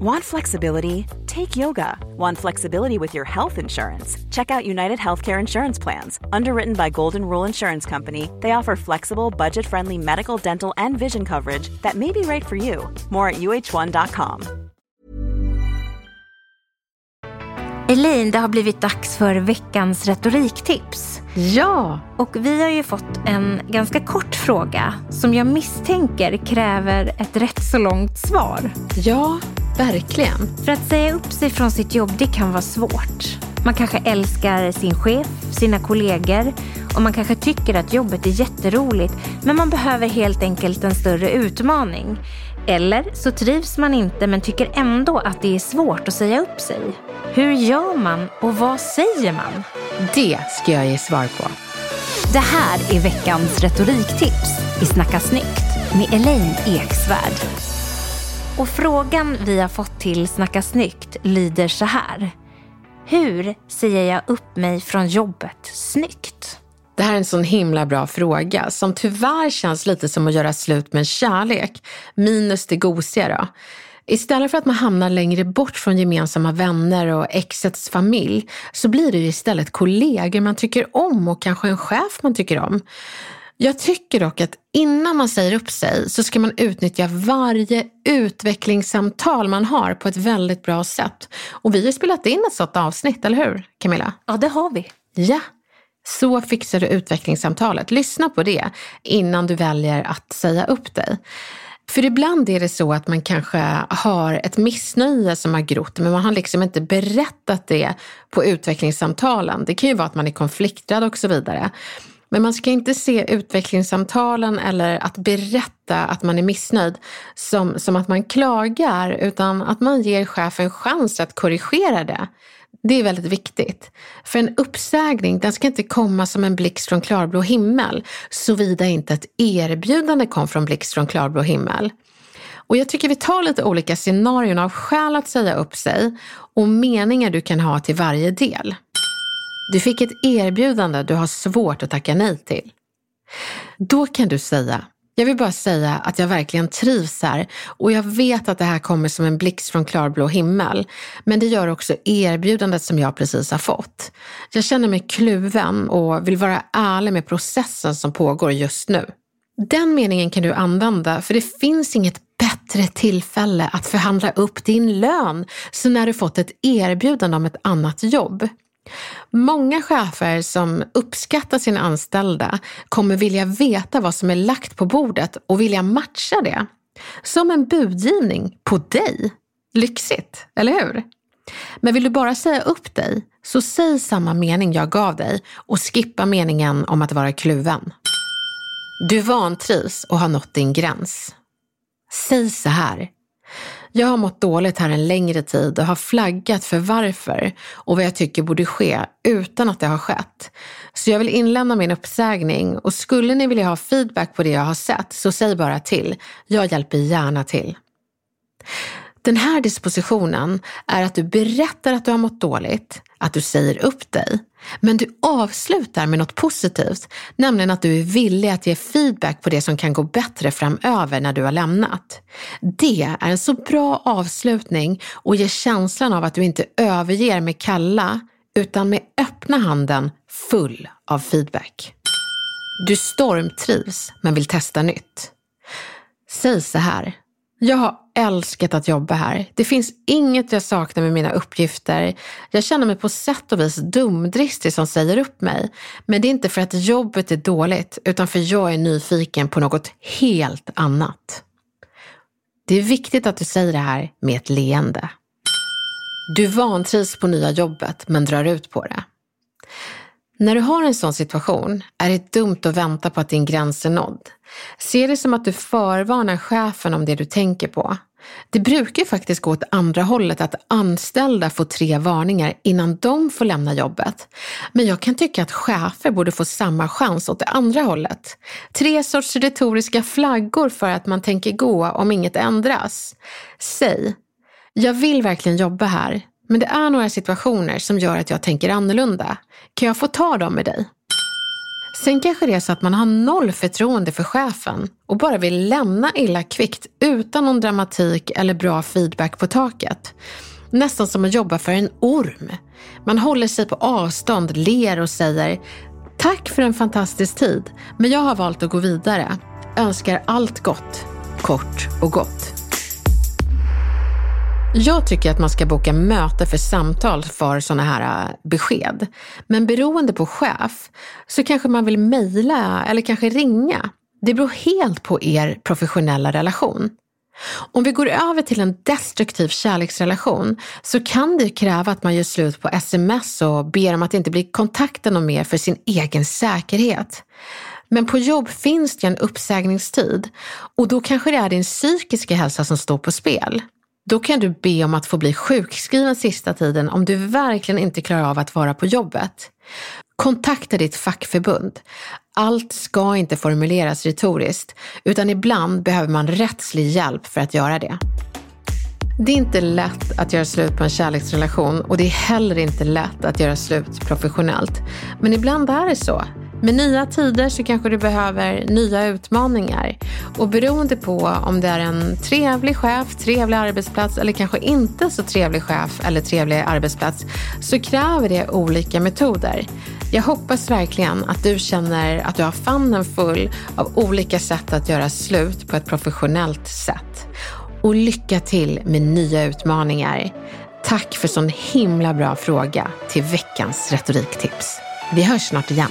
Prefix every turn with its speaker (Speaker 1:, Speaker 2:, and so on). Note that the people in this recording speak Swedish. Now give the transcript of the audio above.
Speaker 1: Want flexibility? Take yoga. Want flexibility with your health insurance? Check out United Healthcare Insurance Plans. Underwritten by Golden Rule Insurance Company, they offer flexible, budget friendly medical, dental, and vision coverage that may be right for you. More at uh1.com.
Speaker 2: Elaine, det har blivit dags för veckans retoriktips.
Speaker 3: Ja!
Speaker 2: Och vi har ju fått en ganska kort fråga som jag misstänker kräver ett rätt så långt svar.
Speaker 3: Ja, verkligen.
Speaker 2: För att säga upp sig från sitt jobb, det kan vara svårt. Man kanske älskar sin chef, sina kollegor och man kanske tycker att jobbet är jätteroligt men man behöver helt enkelt en större utmaning. Eller så trivs man inte men tycker ändå att det är svårt att säga upp sig. Hur gör man och vad säger man?
Speaker 3: Det ska jag ge svar på.
Speaker 2: Det här är veckans retoriktips i Snacka snyggt med Elaine Eksvärd. Och frågan vi har fått till Snacka snyggt lyder så här. Hur säger jag upp mig från jobbet snyggt?
Speaker 3: Det här är en sån himla bra fråga som tyvärr känns lite som att göra slut med en kärlek, minus det gosiga då. Istället för att man hamnar längre bort från gemensamma vänner och exets familj så blir det ju istället kollegor man tycker om och kanske en chef man tycker om. Jag tycker dock att innan man säger upp sig så ska man utnyttja varje utvecklingssamtal man har på ett väldigt bra sätt. Och vi har spelat in ett sådant avsnitt, eller hur Camilla?
Speaker 2: Ja, det har vi.
Speaker 3: Ja, så fixar du utvecklingssamtalet. Lyssna på det innan du väljer att säga upp dig. För ibland är det så att man kanske har ett missnöje som har grott, men man har liksom inte berättat det på utvecklingssamtalen. Det kan ju vara att man är konflikträdd och så vidare. Men man ska inte se utvecklingssamtalen eller att berätta att man är missnöjd som, som att man klagar, utan att man ger chefen chans att korrigera det. Det är väldigt viktigt. För en uppsägning den ska inte komma som en blixt från klarblå himmel, såvida inte ett erbjudande kom från blixt från klarblå himmel. Och jag tycker vi tar lite olika scenarion av skäl att säga upp sig och meningar du kan ha till varje del. Du fick ett erbjudande du har svårt att tacka nej till. Då kan du säga jag vill bara säga att jag verkligen trivs här och jag vet att det här kommer som en blixt från klarblå himmel. Men det gör också erbjudandet som jag precis har fått. Jag känner mig kluven och vill vara ärlig med processen som pågår just nu. Den meningen kan du använda för det finns inget bättre tillfälle att förhandla upp din lön så när du fått ett erbjudande om ett annat jobb. Många chefer som uppskattar sina anställda kommer vilja veta vad som är lagt på bordet och vilja matcha det. Som en budgivning på dig. Lyxigt, eller hur? Men vill du bara säga upp dig, så säg samma mening jag gav dig och skippa meningen om att vara kluven. Du vantrivs och har nått din gräns. Säg så här. Jag har mått dåligt här en längre tid och har flaggat för varför och vad jag tycker borde ske utan att det har skett. Så jag vill inlämna min uppsägning och skulle ni vilja ha feedback på det jag har sett så säg bara till. Jag hjälper gärna till. Den här dispositionen är att du berättar att du har mått dåligt, att du säger upp dig, men du avslutar med något positivt, nämligen att du är villig att ge feedback på det som kan gå bättre framöver när du har lämnat. Det är en så bra avslutning och ger känslan av att du inte överger med kalla, utan med öppna handen full av feedback. Du stormtrivs men vill testa nytt. Säg så här. Jag har älskat att jobba här. Det finns inget jag saknar med mina uppgifter. Jag känner mig på sätt och vis dumdristig som säger upp mig. Men det är inte för att jobbet är dåligt, utan för jag är nyfiken på något helt annat. Det är viktigt att du säger det här med ett leende. Du vantrivs på nya jobbet, men drar ut på det. När du har en sån situation är det dumt att vänta på att din gräns är nådd. Se det som att du förvarnar chefen om det du tänker på. Det brukar faktiskt gå åt andra hållet att anställda får tre varningar innan de får lämna jobbet. Men jag kan tycka att chefer borde få samma chans åt det andra hållet. Tre sorts retoriska flaggor för att man tänker gå om inget ändras. Säg, jag vill verkligen jobba här, men det är några situationer som gör att jag tänker annorlunda. Kan jag få ta dem med dig? Sen kanske det är så att man har noll förtroende för chefen och bara vill lämna illa kvickt utan någon dramatik eller bra feedback på taket. Nästan som att jobba för en orm. Man håller sig på avstånd, ler och säger Tack för en fantastisk tid, men jag har valt att gå vidare. Önskar allt gott, kort och gott. Jag tycker att man ska boka möte för samtal för sådana här äh, besked. Men beroende på chef så kanske man vill mejla eller kanske ringa. Det beror helt på er professionella relation. Om vi går över till en destruktiv kärleksrelation så kan det kräva att man gör slut på sms och ber om att inte bli kontaktad mer för sin egen säkerhet. Men på jobb finns det en uppsägningstid och då kanske det är din psykiska hälsa som står på spel. Då kan du be om att få bli sjukskriven sista tiden om du verkligen inte klarar av att vara på jobbet. Kontakta ditt fackförbund. Allt ska inte formuleras retoriskt, utan ibland behöver man rättslig hjälp för att göra det. Det är inte lätt att göra slut på en kärleksrelation och det är heller inte lätt att göra slut professionellt. Men ibland är det så. Med nya tider så kanske du behöver nya utmaningar. Och beroende på om det är en trevlig chef, trevlig arbetsplats eller kanske inte så trevlig chef eller trevlig arbetsplats så kräver det olika metoder. Jag hoppas verkligen att du känner att du har famnen full av olika sätt att göra slut på ett professionellt sätt. Och lycka till med nya utmaningar. Tack för sån himla bra fråga till veckans retoriktips. Vi hörs snart igen.